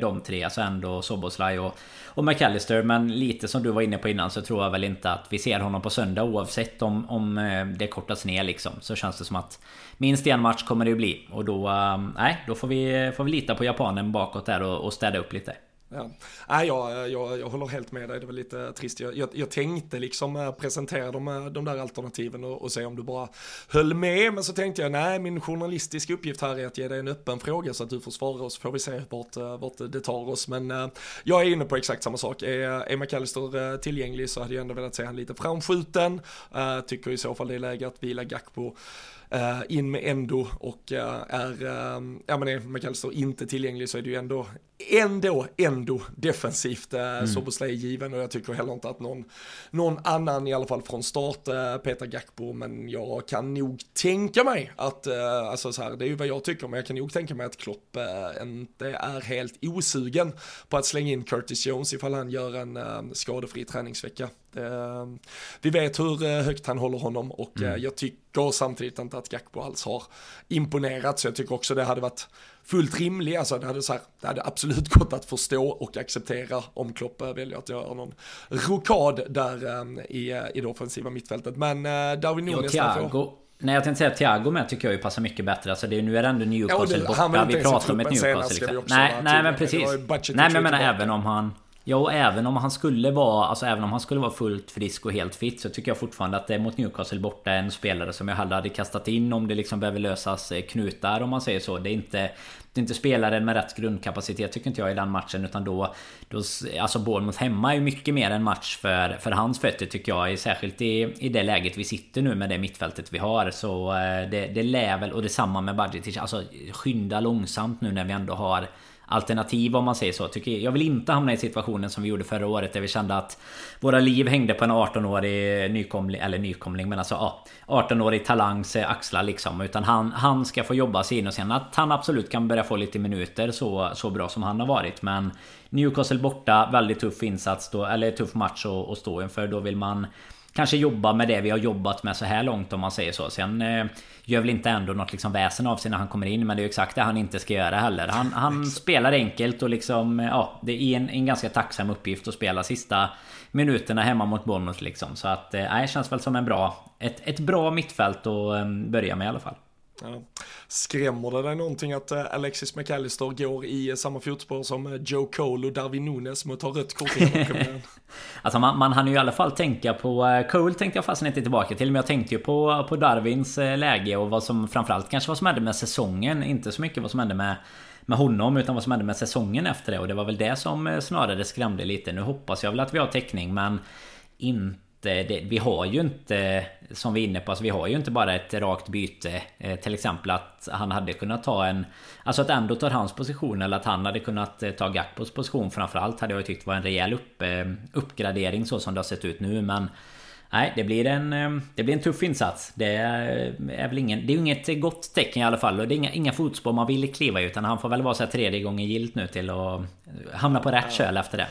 de tre, alltså ändå Soboslaj och, och McAllister. Men lite som du var inne på innan så tror jag väl inte att vi ser honom på söndag oavsett om, om det kortas ner liksom. Så känns det som att minst en match kommer det ju bli. Och då, nej, då får vi, får vi lita på japanen bakåt där och, och städa upp lite. Ja. Nej, jag, jag, jag håller helt med dig, det var lite trist. Jag, jag, jag tänkte liksom eh, presentera de, eh, de där alternativen och, och, se om du bara höll med, men så tänkte jag nej, min journalistiska uppgift här är att ge dig en öppen fråga så att du får svara och så får vi se vart, eh, vart det tar oss. Men jag är inne på exakt samma sak. Är, är McAllister tillgänglig så hade jag ändå velat se han lite framskjuten. Tycker i så fall det är läge att vila Gakpo Uh, in med Endo och uh, är, uh, ja men är McAllister inte tillgänglig så är det ju ändå, ändå, ändå defensivt uh, mm. Soboslaj given och jag tycker heller inte att någon, någon annan i alla fall från start uh, petar Gakpo men jag kan nog tänka mig att, uh, alltså så här, det är ju vad jag tycker men jag kan nog tänka mig att Klopp inte är helt osugen på att slänga in Curtis Jones ifall han gör en skadefri träningsvecka. Vi vet hur högt han håller honom och mm. jag tycker samtidigt inte att Gakpo alls har imponerat så jag tycker också det hade varit fullt rimlig, alltså det hade, så här, det hade absolut gått att förstå och acceptera om Klopp väljer att göra någon rokad där um, i, i det offensiva mittfältet. Men Darwin. Thiago, Nej jag tänkte säga Thiago med tycker jag ju passar mycket bättre. Alltså det, nu är det ändå Newcastle ja, borta. Vi pratar om ett Newcastle. Liksom. Nej, nej men precis. Nej men jag menar även om han... Ja, och även om han skulle vara Alltså även om han skulle vara fullt frisk och helt fit Så tycker jag fortfarande att det är mot Newcastle borta en spelare som jag hellre hade kastat in Om det liksom behöver lösas eh, knutar om man säger så Det är inte inte spelaren med rätt grundkapacitet tycker inte jag i den matchen Utan då, då Alltså Bournemouth hemma är ju mycket mer en match för, för hans fötter tycker jag Särskilt i, i det läget vi sitter nu med det mittfältet vi har. Så eh, det, det lär väl Och detsamma med Budgetich Alltså skynda långsamt nu när vi ändå har alternativ om man säger så. Tycker jag vill inte hamna i situationen som vi gjorde förra året där vi kände att våra liv hängde på en 18-årig nykomling, eller nykomling men alltså ja, 18-årig talangs eh, axlar liksom. Utan han, han ska få jobba sig in och sen att han absolut kan börja få lite minuter så, så bra som han har varit. Men Newcastle borta, väldigt tuff insats då, eller tuff match att, att stå inför. Då vill man kanske jobba med det vi har jobbat med så här långt om man säger så. Sen eh, gör väl inte ändå något liksom väsen av sig när han kommer in. Men det är ju exakt det han inte ska göra heller. Han, han spelar enkelt och liksom... Ja, det är en, en ganska tacksam uppgift att spela sista minuterna hemma mot Bournemouth liksom. Så att, eh, nej, känns väl som en bra... Ett, ett bra mittfält att eh, börja med i alla fall. Ja. Skrämmer det dig någonting att eh, Alexis McAllister går i samma fotspår som eh, Joe Cole och Darwin Nunes mot att ta rött kort *laughs* Alltså man, man hann ju i alla fall tänka på eh, Cole tänkte jag fastän inte tillbaka till Men jag tänkte ju på, på Darwins läge och vad som framförallt kanske vad som hände med säsongen. Inte så mycket vad som hände med med honom utan vad som hände med säsongen efter det. Och det var väl det som snarare skrämde lite. Nu hoppas jag väl att vi har täckning men inte det, vi har ju inte Som vi är inne på, alltså vi har ju inte bara ett rakt byte eh, Till exempel att han hade kunnat ta en Alltså att ändå tar hans position eller att han hade kunnat eh, ta Gakpos position Framförallt hade jag tyckt var en rejäl upp, eh, uppgradering så som det har sett ut nu men Nej, det blir en, det blir en tuff insats. Det är, väl ingen, det är inget gott tecken i alla fall. Och det är inga, inga fotspår man vill kliva i. Utan han får väl vara så här tredje gången gilt nu till att hamna på rätt köl efter det.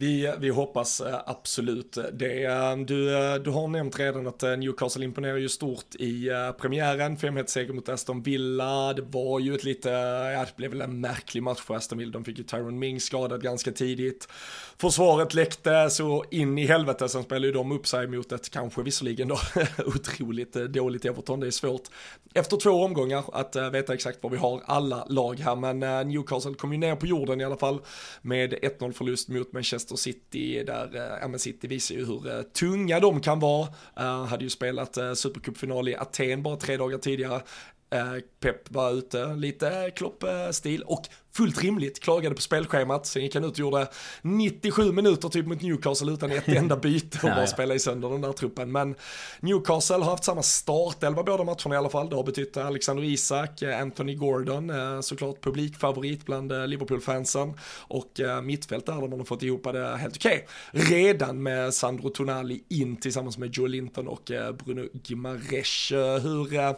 Vi, vi hoppas eh, absolut det. Du, eh, du har nämnt redan att eh, Newcastle imponerar ju stort i premiären, 5 seger mot Aston Villa. Det var ju ett lite, ja det blev väl en märklig match för Aston Villa. De fick ju Tyron Mings skadad ganska tidigt. Försvaret läckte så in i helvete, sen spelade ju de upp sig mot ett, kanske visserligen då, *laughs* otroligt dåligt Everton. Det är svårt efter två omgångar att veta exakt var vi har alla lag här, men Newcastle kom ju ner på jorden i alla fall med 1-0 förlust mot Manchester Manchester City där, eh, ja men City visar ju hur eh, tunga de kan vara. Eh, hade ju spelat Supercupfinal i Aten bara tre dagar tidigare. Pep var ute, lite Klopp-stil och fullt rimligt, klagade på spelschemat, sen gick han ut och gjorde 97 minuter typ mot Newcastle utan ett enda *laughs* byte och bara spela i sönder den där truppen. Men Newcastle har haft samma startelva båda matcherna i alla fall, det har betytt Alexander Isak, Anthony Gordon, eh, såklart publikfavorit bland eh, Liverpool-fansen och eh, mittfält där de har fått ihop det helt okej. Okay. Redan med Sandro Tonali in tillsammans med Joe Linton och Bruno Gimares. Hur,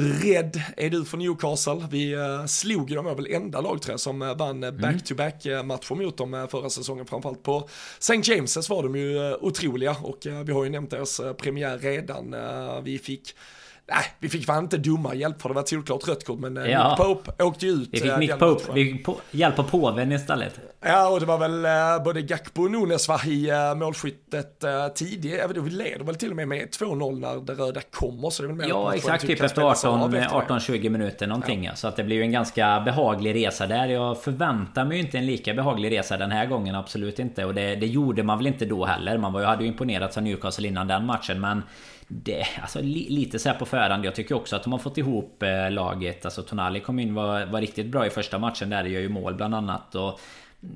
hur rädd är du för Newcastle? Vi slog ju dem, är väl enda lag tror jag som eh, vann mm. back-to-back mm. matcher mot dem eh, förra säsongen, framförallt på St. James's var de ju otroliga och vi har ju nämnt deras premiär redan. Vi fick Nej, vi fick fan inte dumma hjälp för det var ett solklart rött kort men ja. Nick Pope åkte ju ut. Vi fick Nick Pope, vi fick hjälp av påven istället. Ja, och det var väl uh, både Gakpo och Nunes var i målskyttet tidigt. Jag vet, vi leder väl till och med med 2-0 när det röda kommer. Så det är väl mer ja, exakt. Typ efter 18-20 minuter någonting. Ja. Så att det blir ju en ganska behaglig resa där. Jag förväntar mig ju inte en lika behaglig resa den här gången. Absolut inte. Och det, det gjorde man väl inte då heller. Man var, hade ju imponerats av Newcastle innan den matchen. Men det, alltså lite så här på förhand. Jag tycker också att de har fått ihop eh, laget. Alltså Tonali kom in var, var riktigt bra i första matchen där. Det gör ju mål bland annat. Och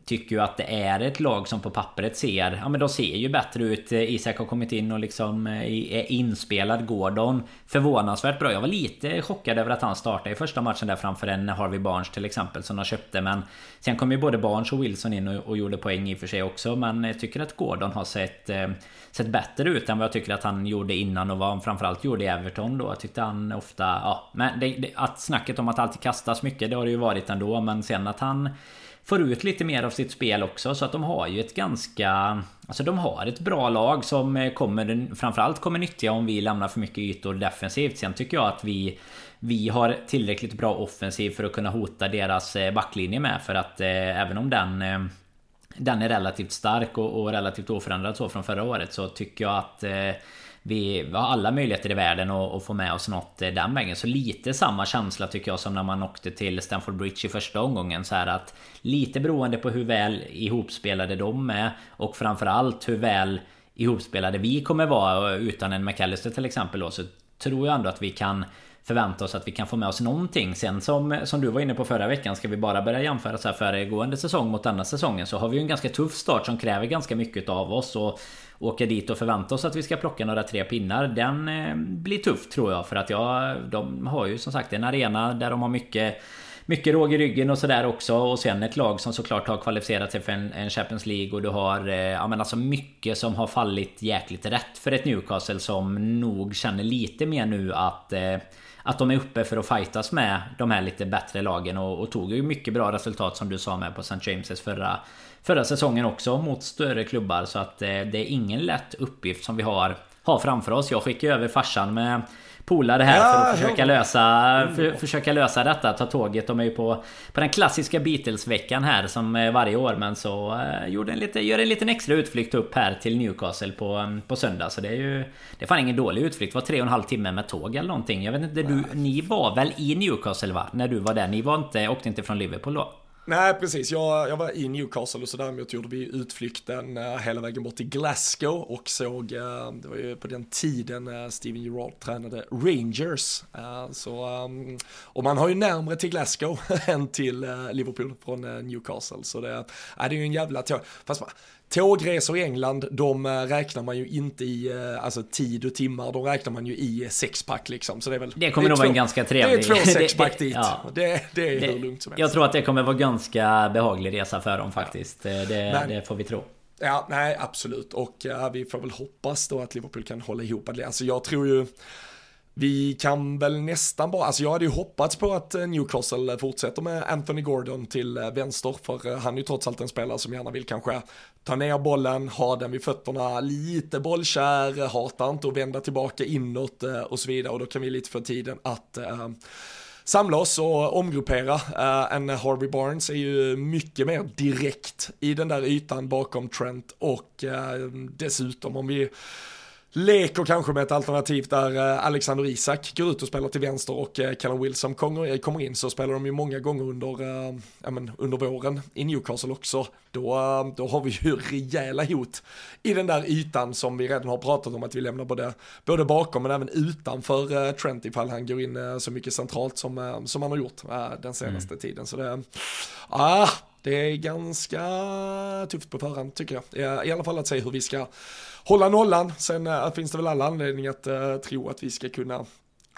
Tycker ju att det är ett lag som på pappret ser Ja men de ser ju bättre ut. Eh, Isak har kommit in och liksom eh, är inspelad. Gordon Förvånansvärt bra. Jag var lite chockad över att han startade i första matchen där framför en Harvey Barnes till exempel Som de köpte men Sen kom ju både Barnes och Wilson in och, och gjorde poäng i och för sig också Men jag tycker att Gordon har sett eh, Sett bättre ut än vad jag tycker att han gjorde innan och vad han framförallt gjorde i Everton då. Jag tyckte han ofta Ja men det, det, att snacket om att alltid kastas mycket Det har det ju varit ändå men sen att han får ut lite mer av sitt spel också. Så att de har ju ett ganska... Alltså de har ett bra lag som kommer framförallt kommer nyttja om vi lämnar för mycket ytor defensivt. Sen tycker jag att vi vi har tillräckligt bra offensiv för att kunna hota deras eh, backlinje med. För att eh, även om den eh, den är relativt stark och, och, relativt oförändrad så från förra året så tycker jag att eh, vi, har alla möjligheter i världen att, att få med oss något eh, den vägen. Så lite samma känsla tycker jag som när man åkte till Stamford Bridge i första omgången. Så här att lite beroende på hur väl ihopspelade de är och framförallt hur väl ihopspelade vi kommer vara eh, utan en McAllister till exempel då, så tror jag ändå att vi kan förvänta oss att vi kan få med oss någonting. Sen som, som du var inne på förra veckan, ska vi bara börja jämföra så här föregående säsong mot denna säsongen så har vi ju en ganska tuff start som kräver ganska mycket av oss. Och åka dit och förvänta oss att vi ska plocka några tre pinnar. Den eh, blir tuff tror jag. För att jag, de har ju som sagt en arena där de har mycket mycket råg i ryggen och sådär också. Och sen ett lag som såklart har kvalificerat sig för en, en Champions League. Och du har eh, ja, men alltså mycket som har fallit jäkligt rätt för ett Newcastle som nog känner lite mer nu att eh, att de är uppe för att fightas med de här lite bättre lagen och, och tog ju mycket bra resultat som du sa med på St. James's förra, förra säsongen också mot större klubbar. Så att eh, det är ingen lätt uppgift som vi har, har framför oss. Jag skickar över farsan med polare här ja, för att försöka lösa, för, försöka lösa detta. Ta tåget. De är ju på, på den klassiska Beatles-veckan här som varje år. Men så uh, gjorde en lite, gör en liten extra utflykt upp här till Newcastle på, på söndag. Så det är ju... Det är fan ingen dålig utflykt. Det var tre och en halv timme med tåg eller någonting. Jag vet inte, du, ni var väl i Newcastle va? När du var där? Ni var inte, åkte inte från Liverpool då? Nej, precis. Jag, jag var i Newcastle och så däremot gjorde vi utflykten uh, hela vägen bort till Glasgow och såg, uh, det var ju på den tiden uh, Steven Gerrard tränade Rangers. så, um, och man har ju närmre till Glasgow *laughs* än till Liverpool från Newcastle. Så det, det är ju en jävla tåg. Fast Tågresor i England, de räknar man ju inte i alltså, tid och timmar, de räknar man ju i sexpack liksom. Så det är väl... Det kommer nog vara en ganska trevlig... Det är två *laughs* sexpack dit. Ja. Det, det är det, hur lugnt som helst. Jag tror att det kommer vara ganska behaglig resa för dem faktiskt. Ja. Det, det får vi tro. Ja, nej absolut. Och ja, vi får väl hoppas då att Liverpool kan hålla ihop det. Alltså jag tror ju vi kan väl nästan bara, alltså jag hade ju hoppats på att eh, Newcastle fortsätter med Anthony Gordon till eh, vänster, för eh, han är ju trots allt en spelare som gärna vill kanske ta ner bollen, ha den vid fötterna, lite bollkär, hatar inte att vända tillbaka inåt eh, och så vidare och då kan vi lite få tiden att eh, samla oss och omgruppera. Eh, en Harvey Barnes är ju mycket mer direkt i den där ytan bakom Trent och dessutom om vi leker kanske med ett alternativ där eh, Alexander Isak går ut och spelar till vänster och eh, Callum Wilson kommer in så spelar de ju många gånger under, eh, ja, men under våren i Newcastle också. Då, då har vi ju *laughs* rejäla hot i den där ytan som vi redan har pratat om att vi lämnar både, både bakom men även utanför Trent ifall han går in så mycket centralt som, som han har gjort den senaste mm. tiden. Så det, ah, det är ganska tufft på förhand tycker jag. I alla fall att se hur vi ska hålla nollan. Sen eh, finns det väl alla anledningar att eh, tro att vi ska kunna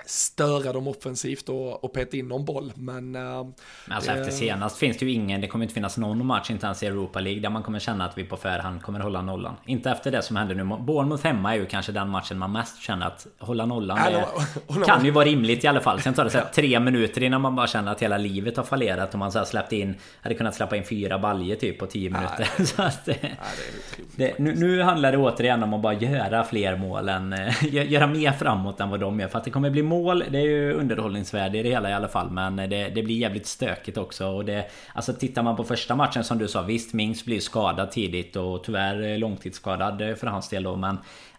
störa dem offensivt och, och peta in någon boll. Men... Äh, men alltså efter senast finns det ju ingen, det kommer inte finnas någon match, inte ens i Europa League, där man kommer känna att vi på förhand kommer hålla nollan. Inte efter det som hände nu. Bournemouth hemma är ju kanske den matchen man mest känner att hålla nollan. Det äh, *laughs* kan ju vara rimligt i alla fall. Sen tar det så här, tre minuter innan man bara känner att hela livet har fallerat och man så här släppt in, hade kunnat släppa in fyra baljer typ på tio minuter. Äh, *laughs* så att, det, det, nu, nu handlar det återigen om att bara göra fler mål än, göra mer framåt än vad de gör. För att det kommer bli mål mål, det är ju underhållningsvärde i det hela i alla fall. Men det, det blir jävligt stökigt också. Och det, alltså tittar man på första matchen som du sa, visst Mings blir skadad tidigt och tyvärr långtidsskadad för hans del då. Men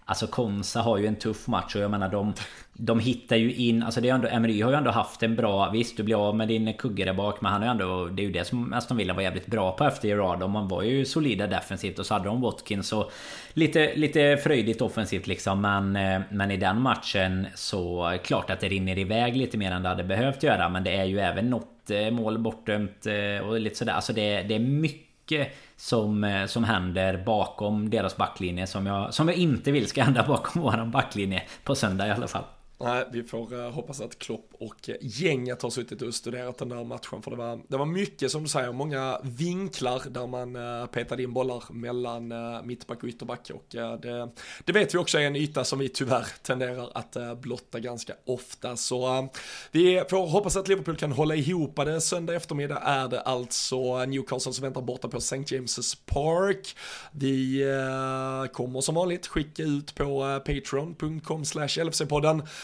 Alltså Konsa har ju en tuff match och jag menar de De hittar ju in, alltså det är ändå Emery har ju ändå haft en bra Visst du blir av med din kugge där bak men han har ju ändå Det är ju det som Aston Villa var jävligt bra på efter Gerard Man var ju solida defensivt och så hade de Watkins och Lite, lite fröjdigt offensivt liksom. Men eh, Men i den matchen så Klart att det rinner iväg lite mer än det hade behövt göra men det är ju även något eh, mål bortdömt eh, och lite sådär. Alltså det, det är mycket som, eh, som händer bakom deras backlinje som jag, som jag inte vill ska hända bakom våran backlinje på söndag i alla fall. Nej, vi får uh, hoppas att Klopp och eh, gänget har suttit och studerat den där matchen. För det var, det var mycket, som du säger, många vinklar där man uh, petade in bollar mellan uh, mittback och ytterback. Och det, det, vet vi också är en yta som vi tyvärr tenderar att blotta ganska ofta. Så vi får hoppas att Liverpool kan hålla ihop det. Söndag eftermiddag är det alltså Newcastle som väntar borta på St. James' Park. Vi kommer som vanligt skicka ut på patreon.com slash LFC-podden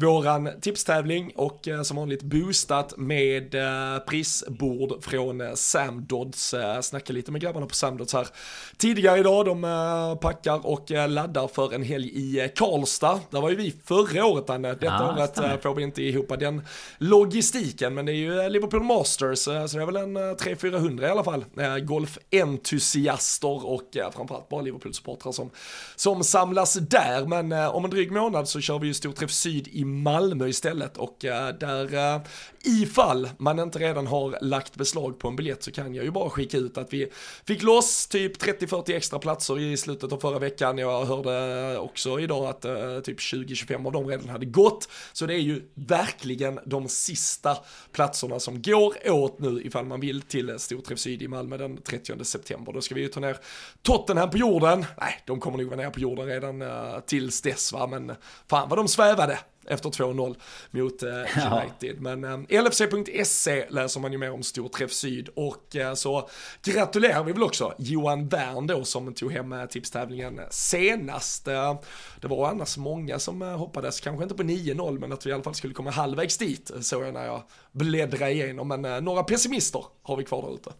våran tipstävling och eh, som vanligt boostat med eh, prisbord från eh, Sam Dodds. Snackade lite med grabbarna på Sam Dodds här tidigare idag. De packar och laddar för en helg i Karlstad. Där var ju vi förra året Danne. Detta ja, året stämmer. får vi inte ihop den logistiken. Men det är ju Liverpool Masters så det är väl en 300-400 i alla fall. Golfentusiaster och framförallt bara Liverpool-supportrar som, som samlas där. Men om en dryg månad så kör vi ju Storträff Syd i Malmö istället och eh, där eh, ifall man inte redan har lagt beslag på en biljett så kan jag ju bara skicka ut att vi fick loss typ 30-40 extra platser i slutet av förra veckan. Jag hörde också idag att eh, typ 20-25 av dem redan hade gått. Så det är ju verkligen de sista platserna som går åt nu ifall man vill till Storträff Syd i Malmö den 30 september. Då ska vi ju ta ner Tottenham på jorden. Nej, de kommer nog vara ner på jorden redan tills dess va, men fan vad de svävade efter 2-0 mot eh, *laughs* United. Ja. Men eh, LFC.se läser man ju mer om Storträff Syd och eh, så gratulerar vi väl också Johan Wern då som tog hem tipstävlingen senast. Det var annars många som hoppades, kanske inte på 9-0 men att vi i alla fall skulle komma halvvägs dit såg jag när jag bläddrade igenom. Men några pessimister har vi kvar där ute.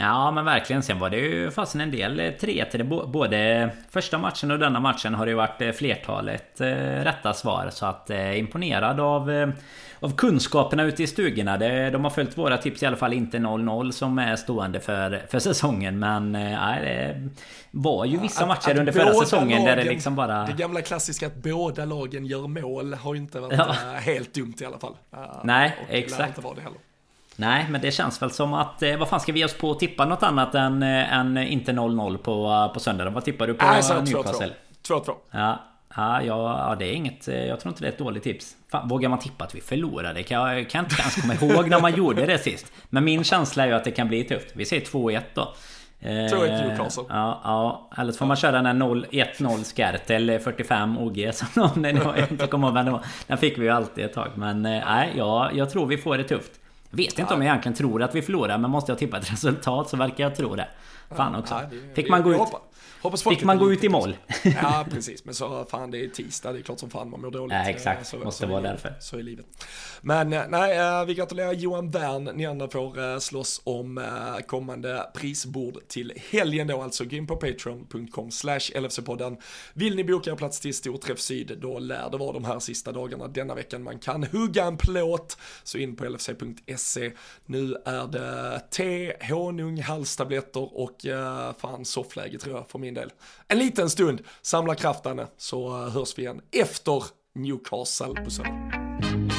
Ja men verkligen. Sen var det ju fasen en del 3-1. Både första matchen och denna matchen har det ju varit eh, flertalet eh, rätta svar. Så att eh, imponerad av, av kunskaperna ute i stugorna. de har följt våra tips i alla fall. Inte 0-0 som är stående för, för säsongen. Men nej, det var ju vissa matcher att, under förra säsongen lagen, där det liksom bara... Det gamla klassiska att båda lagen gör mål har ju inte varit ja. helt dumt i alla fall. Nej, exakt. Inte vara det heller. Nej, men det känns väl som att... Eh, vad fan ska vi ge oss på att tippa något annat än, äh, än inte 0-0 på, uh, på söndag? Vad tippar du på äh, Newcastle? 2-2. Ja. Ja, ja, det är inget... Jag tror inte det är ett dåligt tips. Fan, vågar man tippa att vi förlorade? Kan jag kan inte ens komma ihåg när man gjorde det sist. Men min känsla är ju att det kan bli tufft. Vi säger 2-1 då. 2-1 Newcastle. Ja, ja. Eller så får man köra den 1-0 Skertel 45 OG som någon... Jag inte kommer ihåg men Den fick vi ju alltid ett tag. Men nej, ja, jag tror vi får det tufft. Vet inte om jag egentligen tror att vi förlorar men måste jag tippa ett resultat så verkar jag tro det. Fan också. Fick man gå ut... Hoppas Fick man gå ut i mål? ja, *laughs* precis. Men så fan, det är tisdag. Det är klart som fan man mår dåligt. Ja, exakt. Så, Måste så vara därför. Så är livet. Men eh, nej, eh, vi gratulerar Johan Wern. Ni andra får eh, slåss om kommande prisbord till helgen då. Alltså gå in på patreon.com slash LFC-podden. Vill ni boka plats till Storträff Syd, då lär det vara de här sista dagarna denna veckan man kan hugga en plåt. Så in på LFC.se. Nu är det te, honung, halstabletter och fan soffläge tror jag för min min del. En liten stund, samla kraft Danne så eh, hörs vi igen efter Newcastle på söndag.